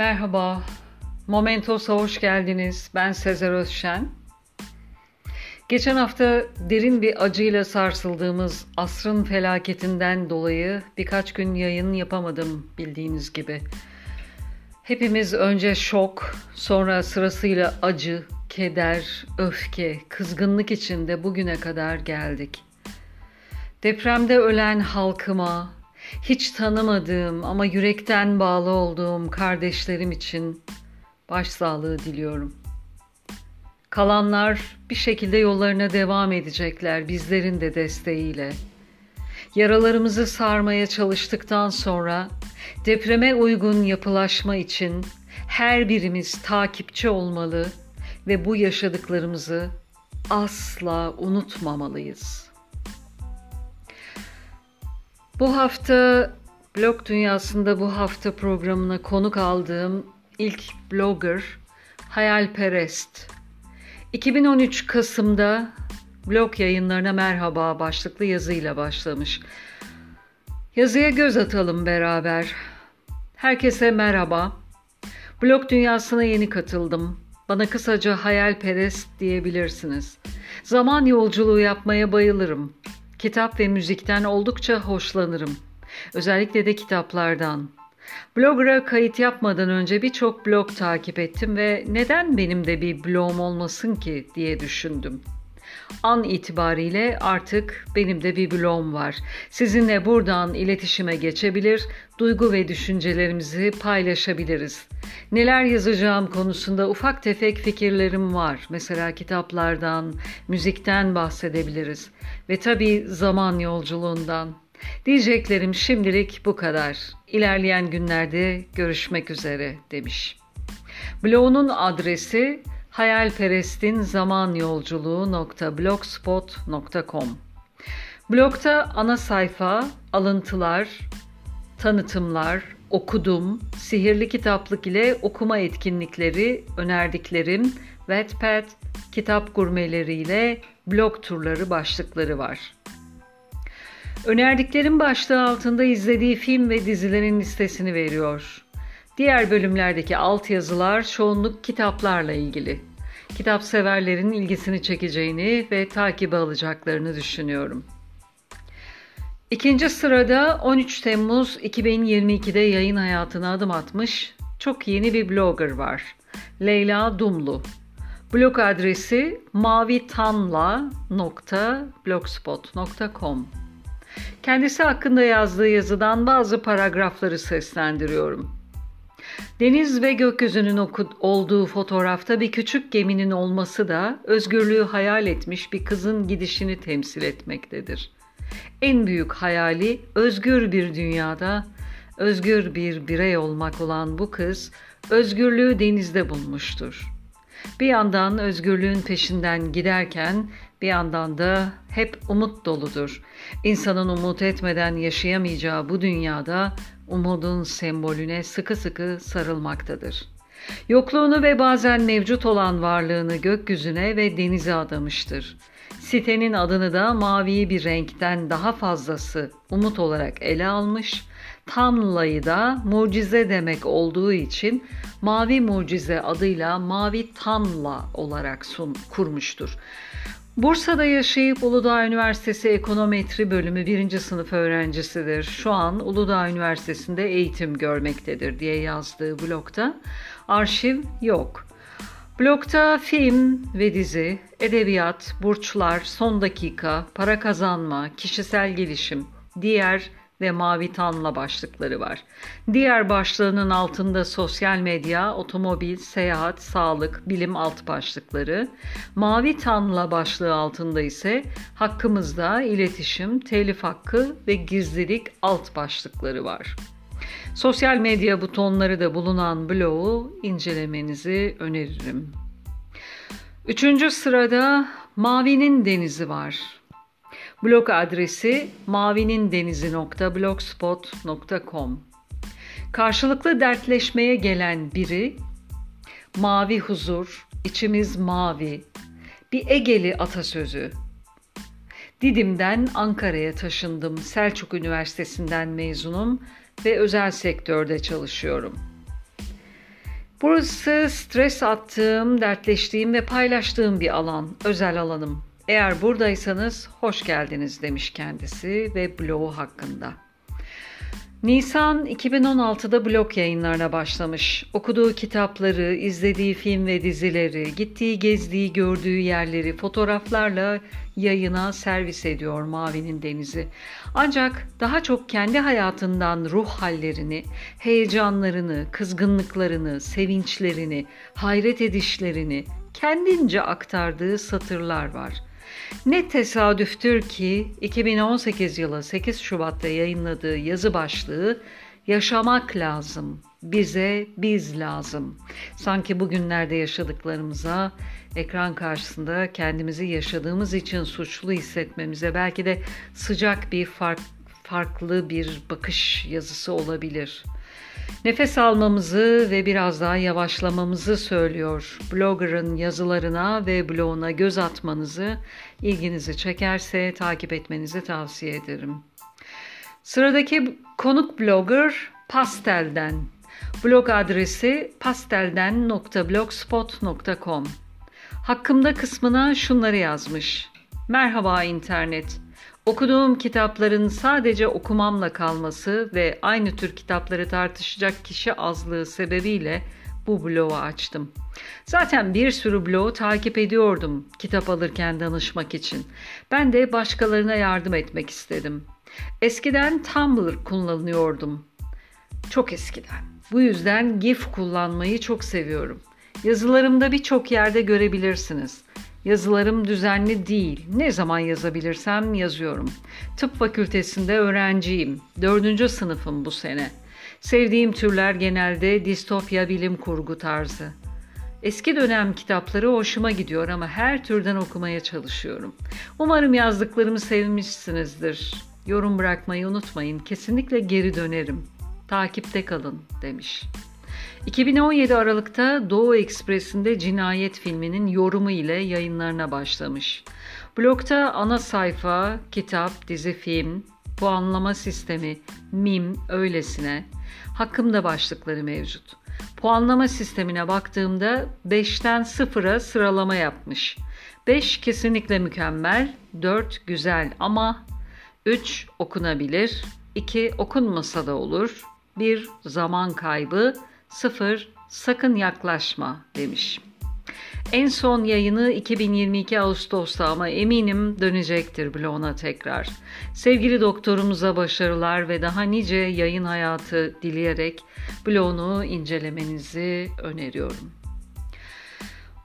Merhaba, Momentos'a hoş geldiniz. Ben Sezer Özşen. Geçen hafta derin bir acıyla sarsıldığımız asrın felaketinden dolayı birkaç gün yayın yapamadım bildiğiniz gibi. Hepimiz önce şok, sonra sırasıyla acı, keder, öfke, kızgınlık içinde bugüne kadar geldik. Depremde ölen halkıma, hiç tanımadığım ama yürekten bağlı olduğum kardeşlerim için başsağlığı diliyorum. Kalanlar bir şekilde yollarına devam edecekler bizlerin de desteğiyle. Yaralarımızı sarmaya çalıştıktan sonra depreme uygun yapılaşma için her birimiz takipçi olmalı ve bu yaşadıklarımızı asla unutmamalıyız.'' Bu hafta blog dünyasında bu hafta programına konuk aldığım ilk blogger Hayalperest. 2013 Kasım'da blog yayınlarına merhaba başlıklı yazıyla başlamış. Yazıya göz atalım beraber. Herkese merhaba. Blog dünyasına yeni katıldım. Bana kısaca hayalperest diyebilirsiniz. Zaman yolculuğu yapmaya bayılırım. Kitap ve müzikten oldukça hoşlanırım. Özellikle de kitaplardan. Blogger'a kayıt yapmadan önce birçok blog takip ettim ve neden benim de bir blogum olmasın ki diye düşündüm. An itibariyle artık benim de bir blogum var. Sizinle buradan iletişime geçebilir, duygu ve düşüncelerimizi paylaşabiliriz. Neler yazacağım konusunda ufak tefek fikirlerim var. Mesela kitaplardan, müzikten bahsedebiliriz. Ve tabii zaman yolculuğundan. Diyeceklerim şimdilik bu kadar. İlerleyen günlerde görüşmek üzere demiş. Blogunun adresi hayalperestin zaman yolculuğu.blogspot.com Blogda ana sayfa, alıntılar, tanıtımlar, okudum, sihirli kitaplık ile okuma etkinlikleri, önerdiklerim, Wattpad, kitap gurmeleriyle blog turları başlıkları var. Önerdiklerim başlığı altında izlediği film ve dizilerin listesini veriyor. Diğer bölümlerdeki alt yazılar çoğunluk kitaplarla ilgili. Kitap severlerin ilgisini çekeceğini ve takibe alacaklarını düşünüyorum. İkinci sırada 13 Temmuz 2022'de yayın hayatına adım atmış çok yeni bir blogger var. Leyla Dumlu. Blog adresi mavitanla.blogspot.com Kendisi hakkında yazdığı yazıdan bazı paragrafları seslendiriyorum. Deniz ve gökyüzünün olduğu fotoğrafta bir küçük geminin olması da özgürlüğü hayal etmiş bir kızın gidişini temsil etmektedir. En büyük hayali özgür bir dünyada, özgür bir birey olmak olan bu kız özgürlüğü denizde bulmuştur. Bir yandan özgürlüğün peşinden giderken bir yandan da hep umut doludur. İnsanın umut etmeden yaşayamayacağı bu dünyada umudun sembolüne sıkı sıkı sarılmaktadır. Yokluğunu ve bazen mevcut olan varlığını gökyüzüne ve denize adamıştır. Sitenin adını da mavi bir renkten daha fazlası umut olarak ele almış, Tamla'yı da mucize demek olduğu için Mavi Mucize adıyla Mavi Tamla olarak sun, kurmuştur. Bursa'da yaşayıp Uludağ Üniversitesi Ekonometri Bölümü birinci sınıf öğrencisidir. Şu an Uludağ Üniversitesi'nde eğitim görmektedir diye yazdığı blogda arşiv yok. Blogda film ve dizi, edebiyat, burçlar, son dakika, para kazanma, kişisel gelişim, diğer ve mavi tanla başlıkları var. Diğer başlığının altında sosyal medya, otomobil, seyahat, sağlık, bilim alt başlıkları. Mavi tanla başlığı altında ise hakkımızda iletişim, telif hakkı ve gizlilik alt başlıkları var. Sosyal medya butonları da bulunan blogu incelemenizi öneririm. Üçüncü sırada Mavinin Denizi var. Blog adresi mavinindenizi.blogspot.com Karşılıklı dertleşmeye gelen biri mavi huzur, içimiz mavi, bir Egeli atasözü. Didim'den Ankara'ya taşındım. Selçuk Üniversitesi'nden mezunum ve özel sektörde çalışıyorum. Burası stres attığım, dertleştiğim ve paylaştığım bir alan, özel alanım. Eğer buradaysanız hoş geldiniz demiş kendisi ve bloğu hakkında. Nisan 2016'da blog yayınlarına başlamış. Okuduğu kitapları, izlediği film ve dizileri, gittiği, gezdiği, gördüğü yerleri fotoğraflarla yayına servis ediyor Mavi'nin Denizi. Ancak daha çok kendi hayatından ruh hallerini, heyecanlarını, kızgınlıklarını, sevinçlerini, hayret edişlerini kendince aktardığı satırlar var.'' Ne tesadüftür ki 2018 yılı 8 Şubat'ta yayınladığı yazı başlığı Yaşamak lazım, bize biz lazım. Sanki bugünlerde yaşadıklarımıza ekran karşısında kendimizi yaşadığımız için suçlu hissetmemize belki de sıcak bir fark, farklı bir bakış yazısı olabilir.'' Nefes almamızı ve biraz daha yavaşlamamızı söylüyor. Blogger'ın yazılarına ve bloguna göz atmanızı ilginizi çekerse takip etmenizi tavsiye ederim. Sıradaki konuk blogger Pastel'den. Blog adresi pastelden.blogspot.com Hakkımda kısmına şunları yazmış. Merhaba internet. Okuduğum kitapların sadece okumamla kalması ve aynı tür kitapları tartışacak kişi azlığı sebebiyle bu blogu açtım. Zaten bir sürü blogu takip ediyordum kitap alırken danışmak için. Ben de başkalarına yardım etmek istedim. Eskiden Tumblr kullanıyordum. Çok eskiden. Bu yüzden GIF kullanmayı çok seviyorum. Yazılarımda birçok yerde görebilirsiniz. Yazılarım düzenli değil. Ne zaman yazabilirsem yazıyorum. Tıp fakültesinde öğrenciyim. Dördüncü sınıfım bu sene. Sevdiğim türler genelde distopya bilim kurgu tarzı. Eski dönem kitapları hoşuma gidiyor ama her türden okumaya çalışıyorum. Umarım yazdıklarımı sevmişsinizdir. Yorum bırakmayı unutmayın. Kesinlikle geri dönerim. Takipte kalın demiş. 2017 Aralık'ta Doğu Ekspresi'nde Cinayet filminin yorumu ile yayınlarına başlamış. Blogda ana sayfa, kitap, dizi, film, puanlama sistemi, mim, öylesine, hakkımda başlıkları mevcut. Puanlama sistemine baktığımda 5'ten 0'a sıralama yapmış. 5 kesinlikle mükemmel, 4 güzel ama 3 okunabilir, 2 okunmasa da olur, 1 zaman kaybı, Sıfır, sakın yaklaşma demiş. En son yayını 2022 Ağustos'ta ama eminim dönecektir bloğuna tekrar. Sevgili doktorumuza başarılar ve daha nice yayın hayatı dileyerek bloğunu incelemenizi öneriyorum.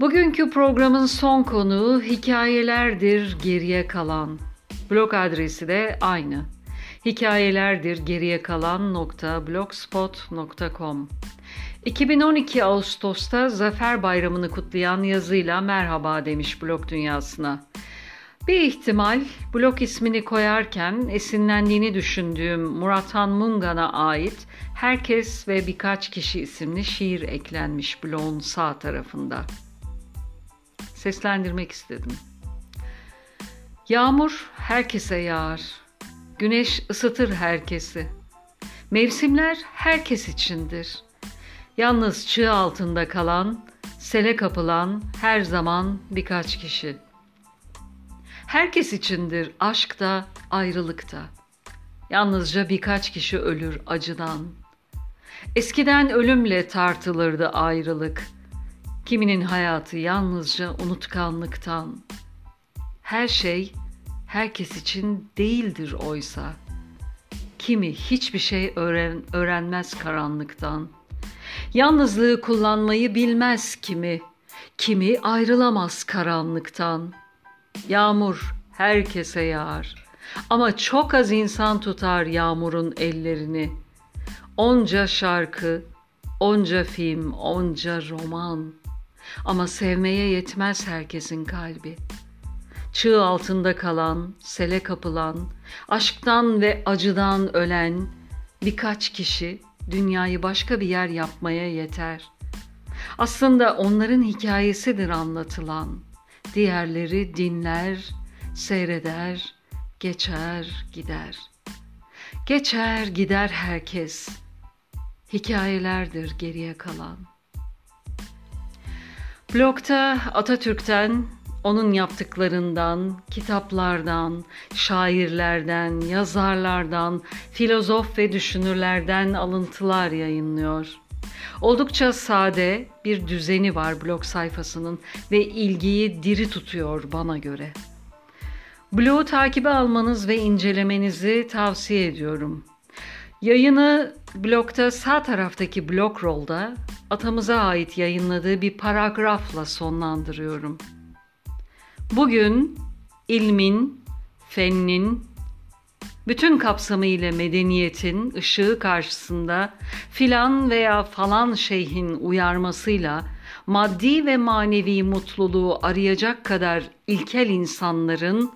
Bugünkü programın son konuğu hikayelerdir geriye kalan. Blog adresi de aynı. Hikayelerdir geriye kalan nokta blogspot.com 2012 Ağustos'ta Zafer Bayramı'nı kutlayan yazıyla merhaba demiş blog dünyasına. Bir ihtimal blog ismini koyarken esinlendiğini düşündüğüm Murathan Mungan'a ait Herkes ve Birkaç Kişi isimli şiir eklenmiş blogun sağ tarafında. Seslendirmek istedim. Yağmur herkese yağar. Güneş ısıtır herkesi. Mevsimler herkes içindir.'' Yalnız çığ altında kalan, sele kapılan her zaman birkaç kişi. Herkes içindir aşk da, ayrılık da. Yalnızca birkaç kişi ölür acıdan. Eskiden ölümle tartılırdı ayrılık. Kiminin hayatı yalnızca unutkanlıktan. Her şey herkes için değildir oysa. Kimi hiçbir şey öğren, öğrenmez karanlıktan.'' Yalnızlığı kullanmayı bilmez kimi, kimi ayrılamaz karanlıktan. Yağmur herkese yağar ama çok az insan tutar yağmurun ellerini. Onca şarkı, onca film, onca roman ama sevmeye yetmez herkesin kalbi. Çığ altında kalan, sele kapılan, aşktan ve acıdan ölen birkaç kişi dünyayı başka bir yer yapmaya yeter. Aslında onların hikayesidir anlatılan. Diğerleri dinler, seyreder, geçer, gider. Geçer, gider herkes. Hikayelerdir geriye kalan. Blogda Atatürk'ten, onun yaptıklarından, kitaplardan, şairlerden, yazarlardan, filozof ve düşünürlerden alıntılar yayınlıyor. Oldukça sade bir düzeni var blog sayfasının ve ilgiyi diri tutuyor bana göre. Blog'u takibe almanız ve incelemenizi tavsiye ediyorum. Yayını blokta sağ taraftaki blok rolda atamıza ait yayınladığı bir paragrafla sonlandırıyorum. Bugün ilmin, fennin, bütün kapsamıyla medeniyetin ışığı karşısında filan veya falan şeyhin uyarmasıyla maddi ve manevi mutluluğu arayacak kadar ilkel insanların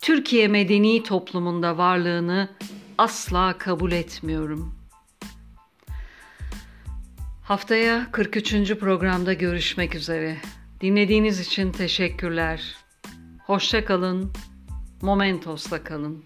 Türkiye medeni toplumunda varlığını asla kabul etmiyorum. Haftaya 43. programda görüşmek üzere. Dinlediğiniz için teşekkürler. Hoşça kalın. Momentos'la kalın.